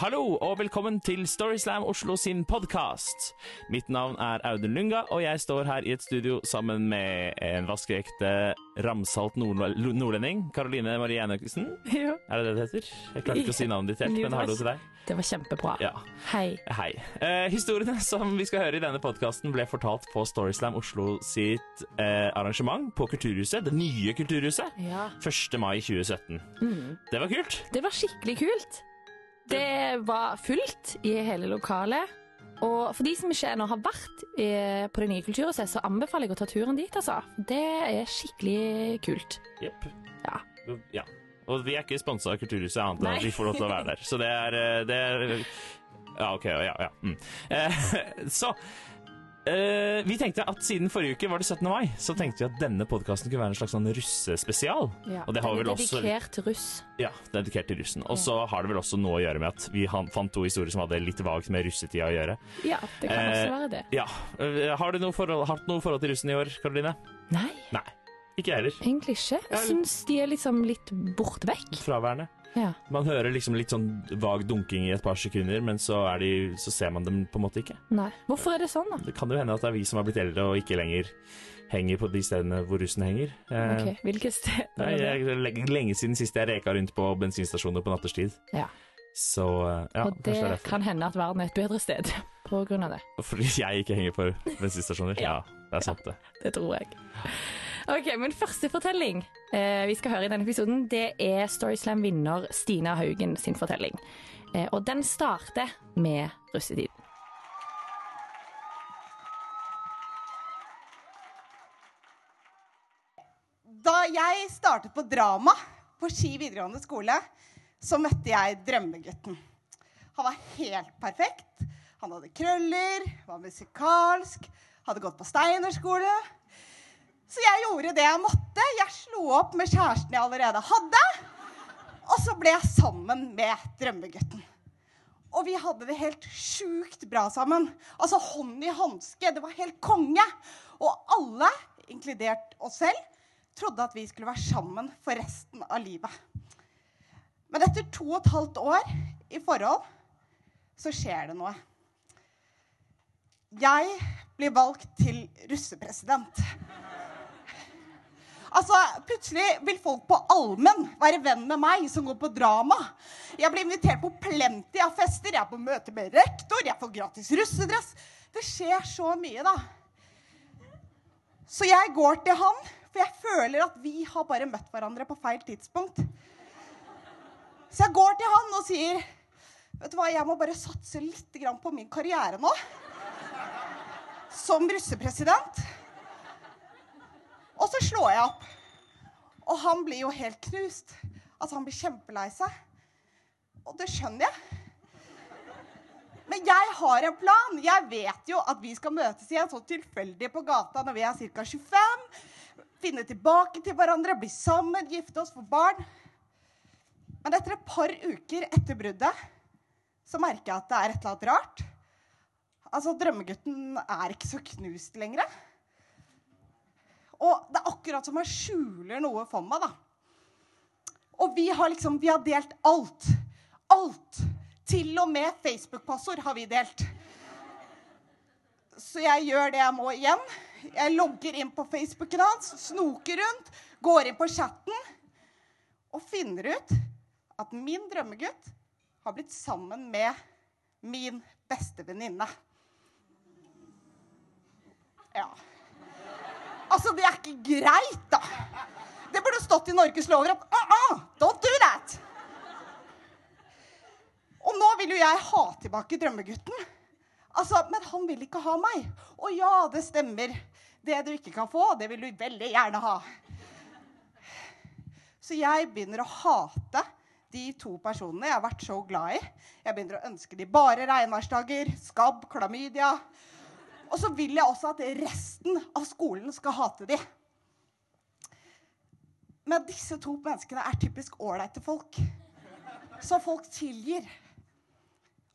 Hallo og velkommen til Storyslam Oslo sin podkast. Mitt navn er Audun Lunga, og jeg står her i et studio sammen med en vaskeekte ramsalt nord nordlending, Karoline Marie. Jo. Er det det det heter? Jeg klarte ikke å si navnet ditt helt, men hallo til deg. Det var kjempebra. Ja. Hei. Hei. Eh, historiene som vi skal høre i denne podkasten, ble fortalt på Storyslam Oslo sitt eh, arrangement på Kulturhuset, det nye Kulturhuset, Ja. 1. mai 2017. Det var kult. Det var skikkelig kult. Det var fullt i hele lokalet. Og for de som ikke ennå har vært på det nye kulturhuset, så anbefaler jeg å ta turen dit, altså. Det er skikkelig kult. Jepp. Ja. Ja. Og vi er ikke sponsa av Kulturhuset, annet enn at vi får lov til å være der. Så det er, eh, det er Ja, OK. Ja, ja. Mm. Eh, så eh, Vi tenkte at siden forrige uke var det 17. mai, så tenkte vi at denne podkasten kunne være en slags sånn russespesial. Ja. Og det har vel også dedikert til russ. Ja, dedikert til russen. Og så har det vel også noe å gjøre med at vi fant to historier som hadde litt vagt med russetida å gjøre. Ja, det kan uh, også være det. Ja. Uh, Har du noe forhold, hatt noe forhold til russen i år, Karoline? Nei, Nei. Ikke jeg heller. egentlig ikke. Jeg syns de er liksom litt borte vekk. Fraværende. Ja. Man hører liksom litt sånn vag dunking i et par sekunder, men så, er de, så ser man dem på en måte ikke. Nei. Hvorfor er det sånn, da? Det kan jo hende at det er vi som har blitt eldre og ikke lenger henger på de stedene hvor russen henger. Eh, Ok, Hvilke steder Nei, jeg, lenge, siden sist jeg reka rundt på bensinstasjoner på natterstid. Ja. Så eh, ja, Og det det kan hende at verden er et bedre sted på grunn av det. Fordi jeg ikke henger på bensinstasjoner. Ja, det er sant, det. Det tror jeg. Ok, men Første fortelling eh, vi skal høre i denne episoden, det er Storyslam-vinner Stina Haugen sin fortelling. Eh, og den starter med russetiden. Da jeg startet på drama på Ski videregående skole, så møtte jeg drømmegutten. Han var helt perfekt. Han hadde krøller, var musikalsk, hadde gått på Steinerskole. Så jeg gjorde det jeg måtte. Jeg slo opp med kjæresten jeg allerede hadde. Og så ble jeg sammen med drømmegutten. Og vi hadde det helt sjukt bra sammen. Altså hånd i hanske. Det var helt konge. Og alle, inkludert oss selv, trodde at vi skulle være sammen for resten av livet. Men etter to og et halvt år i forhold så skjer det noe. Jeg blir valgt til russepresident. Altså, Plutselig vil folk på allmenn være venn med meg som går på drama. Jeg blir invitert på plenty av fester, jeg er på møte med rektor, jeg får gratis russedress. Det skjer så mye, da. Så jeg går til han, for jeg føler at vi har bare møtt hverandre på feil tidspunkt. Så jeg går til han og sier Vet du hva, jeg må bare satse litt på min karriere nå. Som russepresident. Og så slår jeg opp. Og han blir jo helt knust. Altså, han blir kjempelei seg. Og det skjønner jeg. Men jeg har en plan. Jeg vet jo at vi skal møtes igjen så tilfeldig på gata når vi er ca. 25. Finne tilbake til hverandre, bli sammen, gifte oss, få barn. Men etter et par uker etter bruddet så merker jeg at det er et eller annet rart. Altså, drømmegutten er ikke så knust lenger. Og det er akkurat som han skjuler noe for meg, da. Og vi har liksom Vi har delt alt. Alt. Til og med Facebook-passord har vi delt. Så jeg gjør det jeg må igjen. Jeg logger inn på Facebooken hans, snoker rundt, går inn på chatten og finner ut at min drømmegutt har blitt sammen med min beste venninne. Ja. Altså, det er ikke greit, da. Det burde stått i Norges lover at uh -uh, don't do that. Og nå vil jo jeg ha tilbake drømmegutten. Altså, Men han vil ikke ha meg. Og ja, det stemmer. Det du ikke kan få, det vil du veldig gjerne ha. Så jeg begynner å hate de to personene jeg har vært så glad i. Jeg begynner å ønske de bare regnværsdager, skabb, klamydia. Og så vil jeg også at resten av skolen skal hate de. Men disse to menneskene er typisk ålreite folk. Så folk tilgir.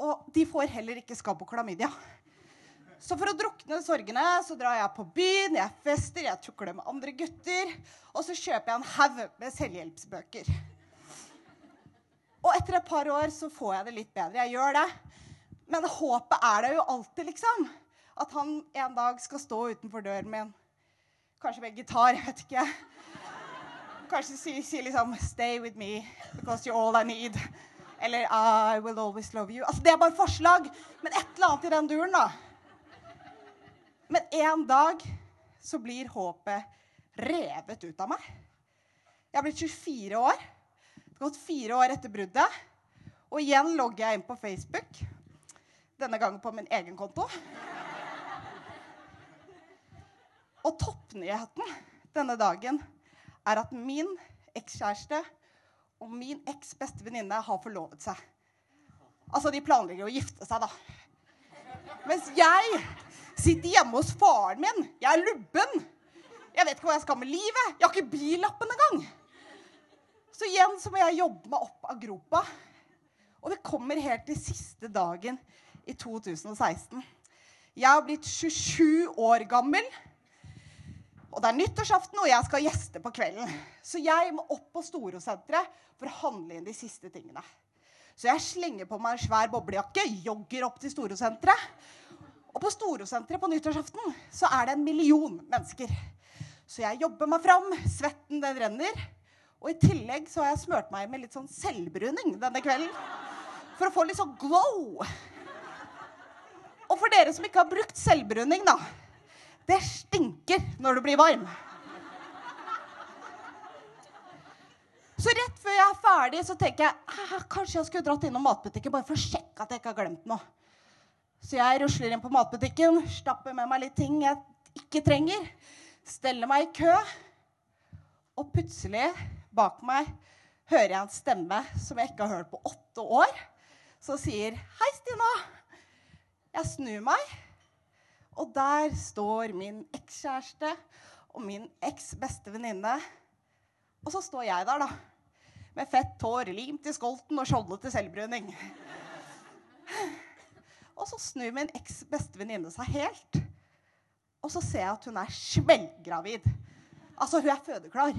Og de får heller ikke skabb og klamydia. Så for å drukne sorgene så drar jeg på byen, jeg fester, jeg tukler med andre gutter. Og så kjøper jeg en haug med selvhjelpsbøker. Og etter et par år så får jeg det litt bedre. Jeg gjør det. Men håpet er der jo alltid, liksom. At han en dag skal stå utenfor døren min. Kanskje med gitar, jeg vet ikke. Kanskje si, si liksom 'Stay with me because you're all I need'. Eller 'I will always love you'. Altså, Det er bare forslag. Men et eller annet i den duren, da. Men en dag så blir håpet revet ut av meg. Jeg har blitt 24 år. Det har gått fire år etter bruddet. Og igjen logger jeg inn på Facebook. Denne gangen på min egen konto. Og toppnyheten denne dagen er at min ekskjæreste og min eks beste venninne har forlovet seg. Altså, de planlegger å gifte seg, da. Mens jeg sitter hjemme hos faren min. Jeg er lubben. Jeg vet ikke hva jeg skal med livet. Jeg har ikke billappen engang. Så igjen så må jeg jobbe meg opp av gropa. Og det kommer helt til siste dagen i 2016. Jeg har blitt 27 år gammel. Og det er nyttårsaften, og jeg skal gjeste på kvelden. Så jeg må opp på Storosenteret for å handle inn de siste tingene. Så jeg slenger på meg en svær boblejakke, jogger opp til Storosenteret. Og på Storosenteret på nyttårsaften så er det en million mennesker. Så jeg jobber meg fram. Svetten den renner. Og i tillegg så har jeg smurt meg med litt sånn selvbruning denne kvelden. For å få litt sånn glow. Og for dere som ikke har brukt selvbruning, da. Det stinker når du blir varm. Så rett før jeg er ferdig, så tenker jeg ah, kanskje jeg skulle dratt innom matbutikken bare for å sjekke at jeg ikke har glemt noe. Så jeg rusler inn på matbutikken, stapper med meg litt ting jeg ikke trenger, steller meg i kø, og plutselig, bak meg, hører jeg en stemme som jeg ikke har hørt på åtte år, som sier 'Hei, Stina'. Jeg snur meg, og der står min ekskjæreste og min eks venninne. Og så står jeg der, da. Med fett hår, limt i skolten og skjoldet til selvbruning. Og så snur min eks venninne seg helt. Og så ser jeg at hun er smellgravid. Altså, hun er fødeklar.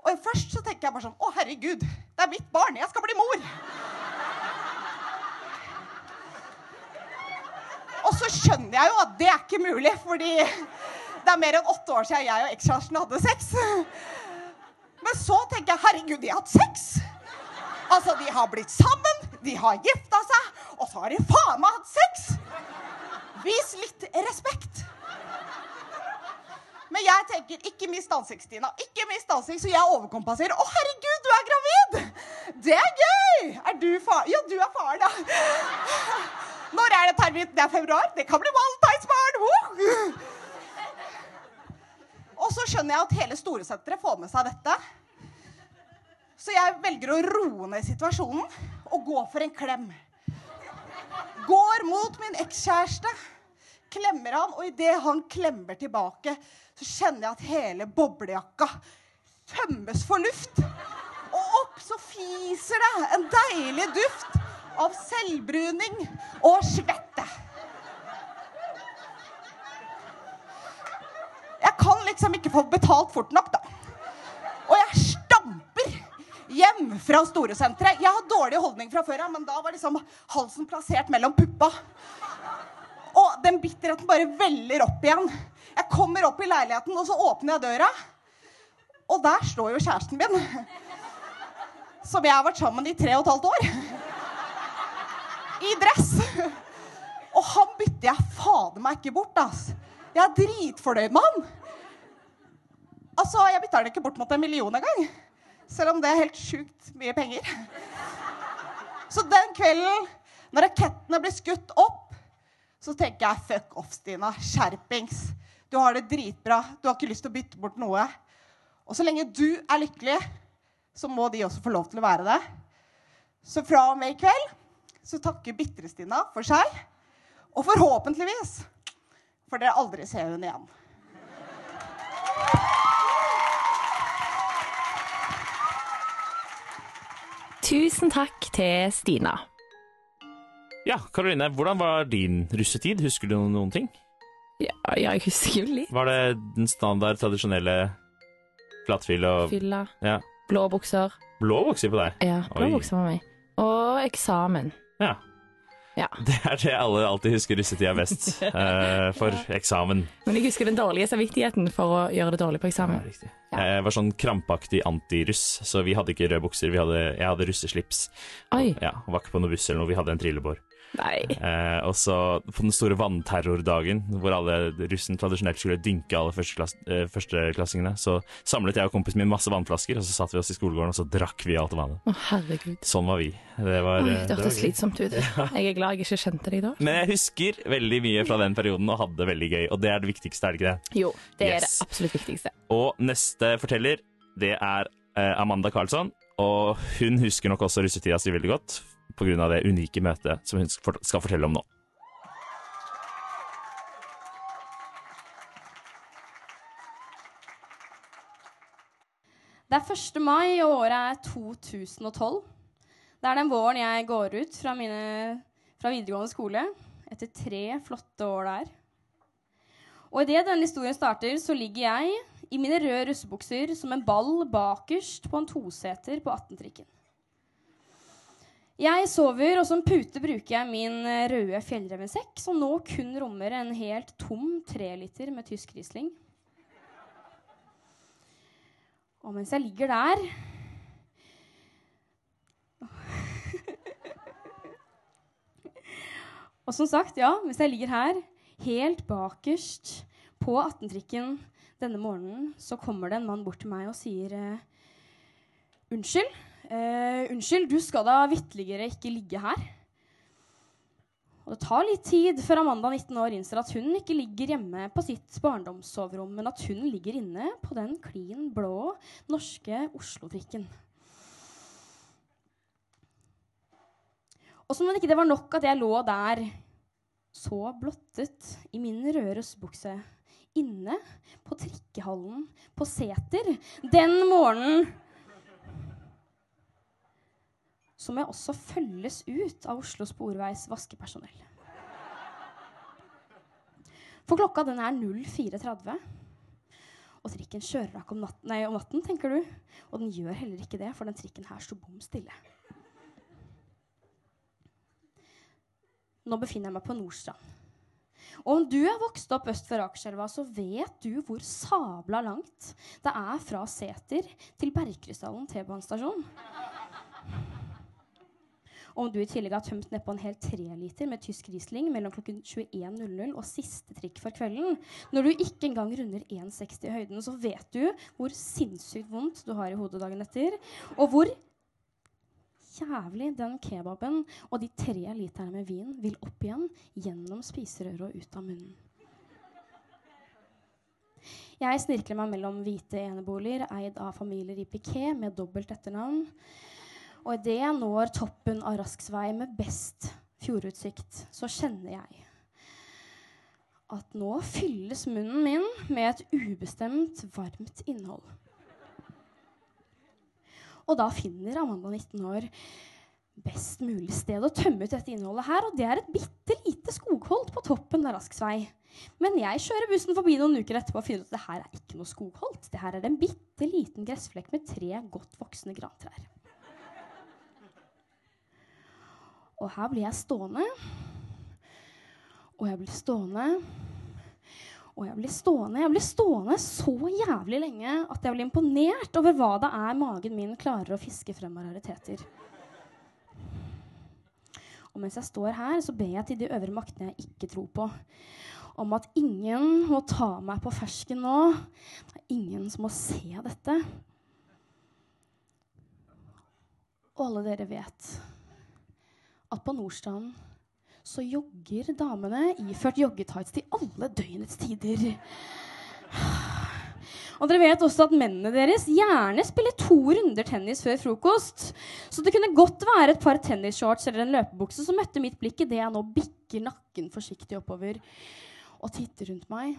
Og først så tenker jeg bare sånn Å, herregud, det er mitt barn. Jeg skal bli mor. Og så skjønner jeg jo at det er ikke mulig, fordi det er mer enn åtte år siden jeg og ekskjæresten hadde sex. Men så tenker jeg herregud, de har hatt sex. Altså, de har blitt sammen, de har gifta seg, og så har de faen meg hatt sex. Vis litt respekt. Men jeg tenker ikke mist ansikt, Stina. Ikke mist ansikt, så jeg overkompenserer. Å, herregud, du er gravid! Det er gøy! Er du far? Ja, du er far, da. Er termin? Det er februar. Det kan bli valentinsbarn! Woo! Og så skjønner jeg at hele Storesenteret får med seg dette. Så jeg velger å roe ned situasjonen og gå for en klem. Går mot min ekskjæreste, klemmer han, og idet han klemmer tilbake, så kjenner jeg at hele boblejakka tømmes for luft. Og opp så fiser det en deilig duft av selvbruning og svette. Jeg kan liksom ikke få betalt fort nok, da. Og jeg stamper hjem fra Storesenteret. Jeg har dårlig holdning fra før av, men da var liksom halsen plassert mellom puppa. Og den bitterheten bare veller opp igjen. Jeg kommer opp i leiligheten, og så åpner jeg døra. Og der står jo kjæresten min. Som jeg har vært sammen i tre og et halvt år. I dress. Og han bytter jeg fader meg ikke bort, ass. Jeg er dritfornøyd med han. Altså, Jeg bytter den ikke bort mot en million engang. Selv om det er helt sjukt mye penger. Så den kvelden, når rakettene blir skutt opp, så tenker jeg fuck off, Stina. Skjerpings. Du har det dritbra. Du har ikke lyst til å bytte bort noe. Og så lenge du er lykkelig, så må de også få lov til å være det. Så fra og med i kveld så takker Bitre-Stina for seg. Og forhåpentligvis får dere aldri se hun igjen. Tusen takk til Stina. Ja, Karoline, hvordan var din russetid? Husker du noen ting? Ja, jeg husker jo litt. Var det den standard, tradisjonelle flatfyll og Fylla. Ja. Blå bukser. Blå bukser på deg. Ja, blå Oi. bukser på meg. Og eksamen. Ja. Ja. Det er det alle alltid husker russetida best. uh, for eksamen. Men jeg husker den dårlige samvittigheten for å gjøre det dårlig på eksamen. Ja, Ja. Jeg var sånn krampaktig antiruss, så vi hadde ikke røde bukser. Vi hadde, jeg hadde russeslips. Oi. Ja, Var ikke på noe buss eller noe, vi hadde en trillebår. Nei. Eh, og så på den store vannterrordagen, hvor alle russen tradisjonelt skulle dynke alle førsteklass, eh, førsteklassingene, så samlet jeg og kompisen min masse vannflasker, og så satte vi oss i skolegården og så drakk vi alt vannet. Å, herregud. Sånn var vi. Det var, Oi, eh, det hørtes slitsomt ut. Jeg er glad jeg ikke kjente deg da. Men jeg husker veldig mye fra den perioden og hadde det veldig gøy, og det er det viktigste, er det ikke det? Jo, det er det absolutt viktigste. Og neste forteller, det er eh, Amanda Karlsson. Og hun husker nok også russetida si veldig godt pga. det unike møtet som hun skal fortelle om nå. Det er 1. mai, og året er 2012. Det er den våren jeg går ut fra, mine, fra videregående skole etter tre flotte år der. Og idet denne historien starter, så ligger jeg i mine røde russebukser som en ball bakerst på en toseter på 18-trikken. Jeg sover, og som pute bruker jeg min eh, røde fjellrevensekk, som nå kun rommer en helt tom treliter med tysk Riesling. Og mens jeg ligger der Og som sagt, ja, mens jeg ligger her, helt bakerst på 18-trikken denne morgenen, så kommer det en mann bort til meg og sier eh, Unnskyld. Eh, unnskyld, du skal da vitterligere ikke ligge her. Og det tar litt tid før Amanda 19 år innser at hun ikke ligger hjemme på sitt barndomssoverom, men at hun ligger inne på den klin blå norske Oslo-trikken. Og som om ikke det var nok at jeg lå der så blottet i min røde inne på trikkehallen på Seter den morgenen så må jeg også følges ut av Oslo Sporveis vaskepersonell. For klokka den er 04.30. Og trikken kjører da ikke om natten, om natten, tenker du. Og den gjør heller ikke det, for den trikken her sto bom stille. Nå befinner jeg meg på Nordstrand. Og om du er vokst opp øst for Akerselva, så vet du hvor sabla langt det er fra Seter til Bergkrystallen T-banestasjon. Om du i tillegg har tømt nedpå en hel treliter med tysk Riesling mellom klokken 21.00 og siste trikk for kvelden, når du ikke engang runder 1,60 i høyden, så vet du hvor sinnssykt vondt du har i hodet dagen etter, og hvor jævlig den kebaben og de tre literne med vin vil opp igjen gjennom spiserøret og ut av munnen. Jeg snirkler meg mellom hvite eneboliger eid av familier i piké med dobbelt etternavn. Og idet jeg når toppen av Rasksvei med best fjordutsikt, så kjenner jeg at nå fylles munnen min med et ubestemt, varmt innhold. Og da finner Amanda 19 år best mulig sted å tømme ut dette innholdet her, og det er et bitte lite skogholt på toppen av Rasksvei. Men jeg kjører bussen forbi noen uker etterpå og finner ut at det her er ikke noe skogholt. Det her er en bitte liten gressflekk med tre godt voksne grantrær. Og her blir jeg stående. Og jeg blir stående. Og jeg blir stående. Jeg blir stående så jævlig lenge at jeg blir imponert over hva det er magen min klarer å fiske frem av rariteter. Og mens jeg står her, så ber jeg til de øvre maktene jeg ikke tror på, om at ingen må ta meg på fersken nå. Det er ingen som må se dette. Og alle dere vet at på Nordstrand så jogger damene iført joggetights til alle døgnets tider. Og dere vet også at mennene deres gjerne spiller to runder tennis før frokost. Så det kunne godt være et par tennisshorts eller en løpebukse som møtte mitt blikk idet jeg nå bikker nakken forsiktig oppover og titter rundt meg.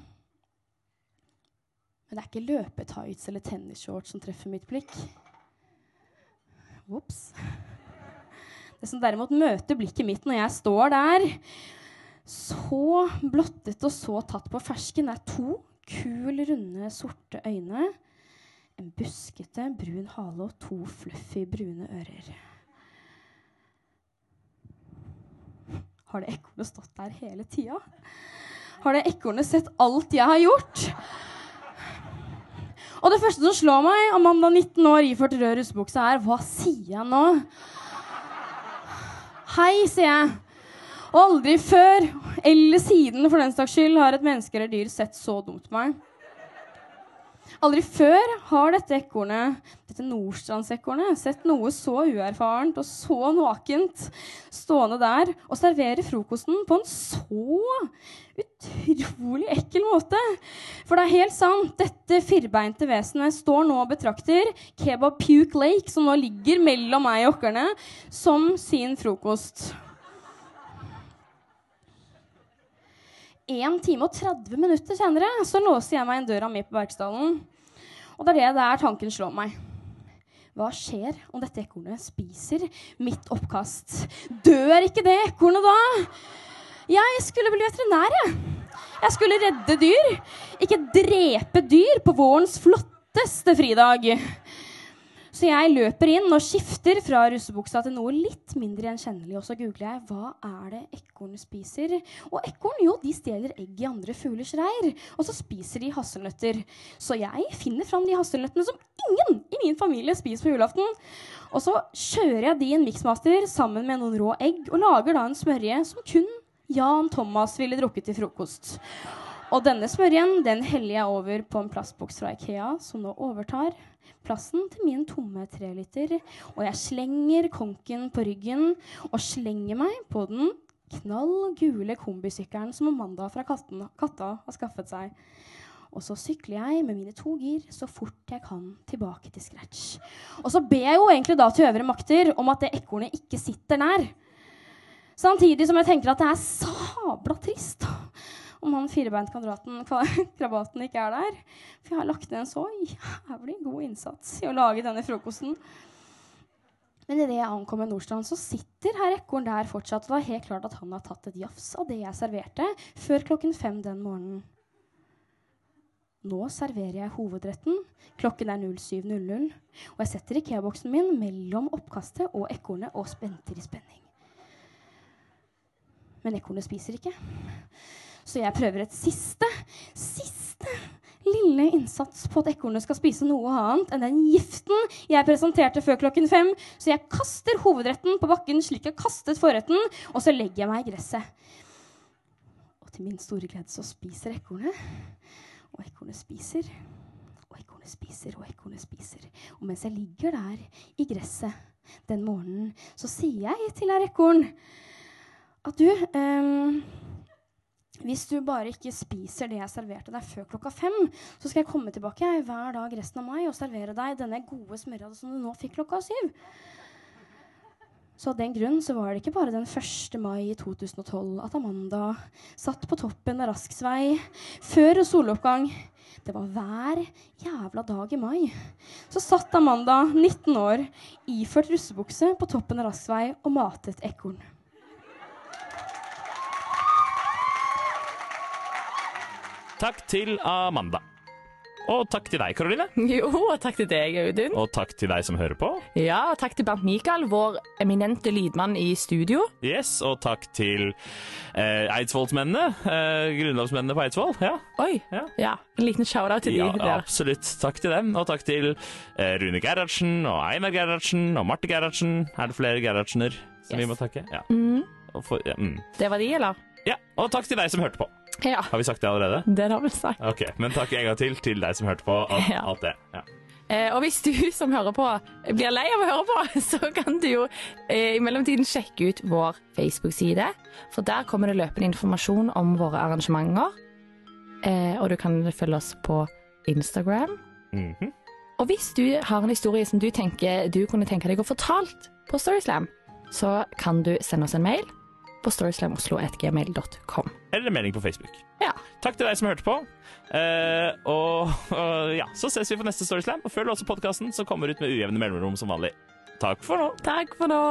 Men det er ikke løpetights eller tennisshorts som treffer mitt blikk. Ops. Det som derimot møter blikket mitt når jeg står der, så blottet og så tatt på fersken, er to kul, runde, sorte øyne, En buskete, brun hale og to fluffy, brune ører. Har det ekornet stått der hele tida? Har det ekornet sett alt jeg har gjort? Og det første som slår meg, Amanda 19 år iført rød russebukse, er hva sier jeg nå? Hei, sier jeg. Aldri før, eller siden for den saks skyld, har et menneske eller dyr sett så dumt på meg. Aldri før har dette ekornet, dette nordstrandsekornet, sett noe så uerfarent og så nakent stående der og servere frokosten på en så utrolig ekkel måte. For det er helt sant, dette firbeinte vesenet står nå og betrakter Kebab Puke Lake, som nå ligger mellom meg og okkerne, som sin frokost. 1 time og 30 minutter senere så låser jeg meg inn døra mi på Bergsdalen. Og det er det der tanken slår meg. Hva skjer om dette ekornet spiser mitt oppkast? Dør ikke det ekornet da? Jeg skulle bli veterinær, jeg. Jeg skulle redde dyr, ikke drepe dyr på vårens flotteste fridag. Så jeg løper inn og skifter fra russebuksa til noe litt mindre gjenkjennelig. Og så googler jeg hva er det ekorn spiser. Og ekorn jo, de stjeler egg i andre fuglers reir. Og så spiser de hasselnøtter. Så jeg finner fram de hasselnøttene som ingen i min familie spiser på julaften. Og så kjører jeg de i en miksmaster sammen med noen rå egg og lager da en smørje som kun Jan Thomas ville drukket til frokost. Og denne smørjen den heller jeg over på en plastboks fra Ikea, som nå overtar plassen til min tomme treliter. Og jeg slenger konken på ryggen og slenger meg på den knall gule kombisykkelen som Amanda fra katten, Katta har skaffet seg. Og så sykler jeg med mine to gir så fort jeg kan tilbake til scratch. Og så ber jeg jo egentlig da til øvre makter om at det ekornet ikke sitter nær. Samtidig som jeg tenker at det er sabla trist om han firebeint krabaten ikke er der. For jeg har lagt ned en så jævlig god innsats i å lage denne frokosten. Men idet jeg ankommer Nordstrand, så sitter herr Ekorn der fortsatt. Og det er helt klart at han har tatt et jafs av det jeg serverte før klokken fem den morgenen. Nå serverer jeg hovedretten. Klokken er 07.00. Og jeg setter Ikea-boksen min mellom oppkastet og ekornet og spenter i spenning. Men ekornet spiser ikke. Så jeg prøver et siste, siste lille innsats på at ekornet skal spise noe annet enn den giften jeg presenterte før klokken fem. Så jeg kaster hovedretten på bakken slik jeg kastet forretten, og så legger jeg meg i gresset. Og til min store glede så spiser ekornet. Og ekornet spiser, og ekornet spiser, og ekornet spiser. Og mens jeg ligger der i gresset den morgenen, så sier jeg til herr ekorn at du um, hvis du bare ikke spiser det jeg serverte deg før klokka fem, så skal jeg komme tilbake jeg, hver dag resten av mai og servere deg denne gode smørja som du nå fikk klokka syv. Så av den grunn så var det ikke bare den 1. mai i 2012 at Amanda satt på toppen av Rasksvei før soloppgang. Det var hver jævla dag i mai. Så satt Amanda, 19 år, iført russebukse på toppen av Rasksvei og matet ekorn. Takk til Amanda. Og takk til deg, Karoline. Jo, og takk til deg, Audun. Og takk til deg som hører på. Ja, og takk til Bernt Mikael, vår eminente lydmann i studio. Yes, og takk til eh, Eidsvollsmennene. Eh, grunnlovsmennene på Eidsvoll. Ja. Oi. Ja. Ja, en liten shout-out til ja, de der. absolutt. Takk til dem. Og takk til eh, Rune Gerhardsen og Einar Gerhardsen og Marte Gerhardsen. Er det flere Gerhardsener som Yes. vi må takke? Ja. Mm, for, ja, mm. det var de, eller? ja. Og takk til deg som hørte på. Ja, Har vi sagt det allerede? det har vi sagt. Ok, Men takk en gang til til deg som hørte på. Alt, Ja. alt det. Ja. Eh, og hvis du som hører på blir lei av å høre på, så kan du jo eh, i mellomtiden sjekke ut vår Facebook-side. For der kommer det løpende informasjon om våre arrangementer. Eh, og du kan følge oss på Instagram. Mhm. Og hvis du har en historie som du tenker du kunne tenke deg å fortalt på Storyslam, så kan du sende oss en mail på storyslamoslo.gmail.com. Eller melding på Facebook. Ja. Takk til deg som hørte på. Uh, og, uh, ja, så ses vi på neste Storyslam. Og følg også podkasten som kommer ut med ujevne mellomrom som vanlig. Takk for nå. Takk for nå.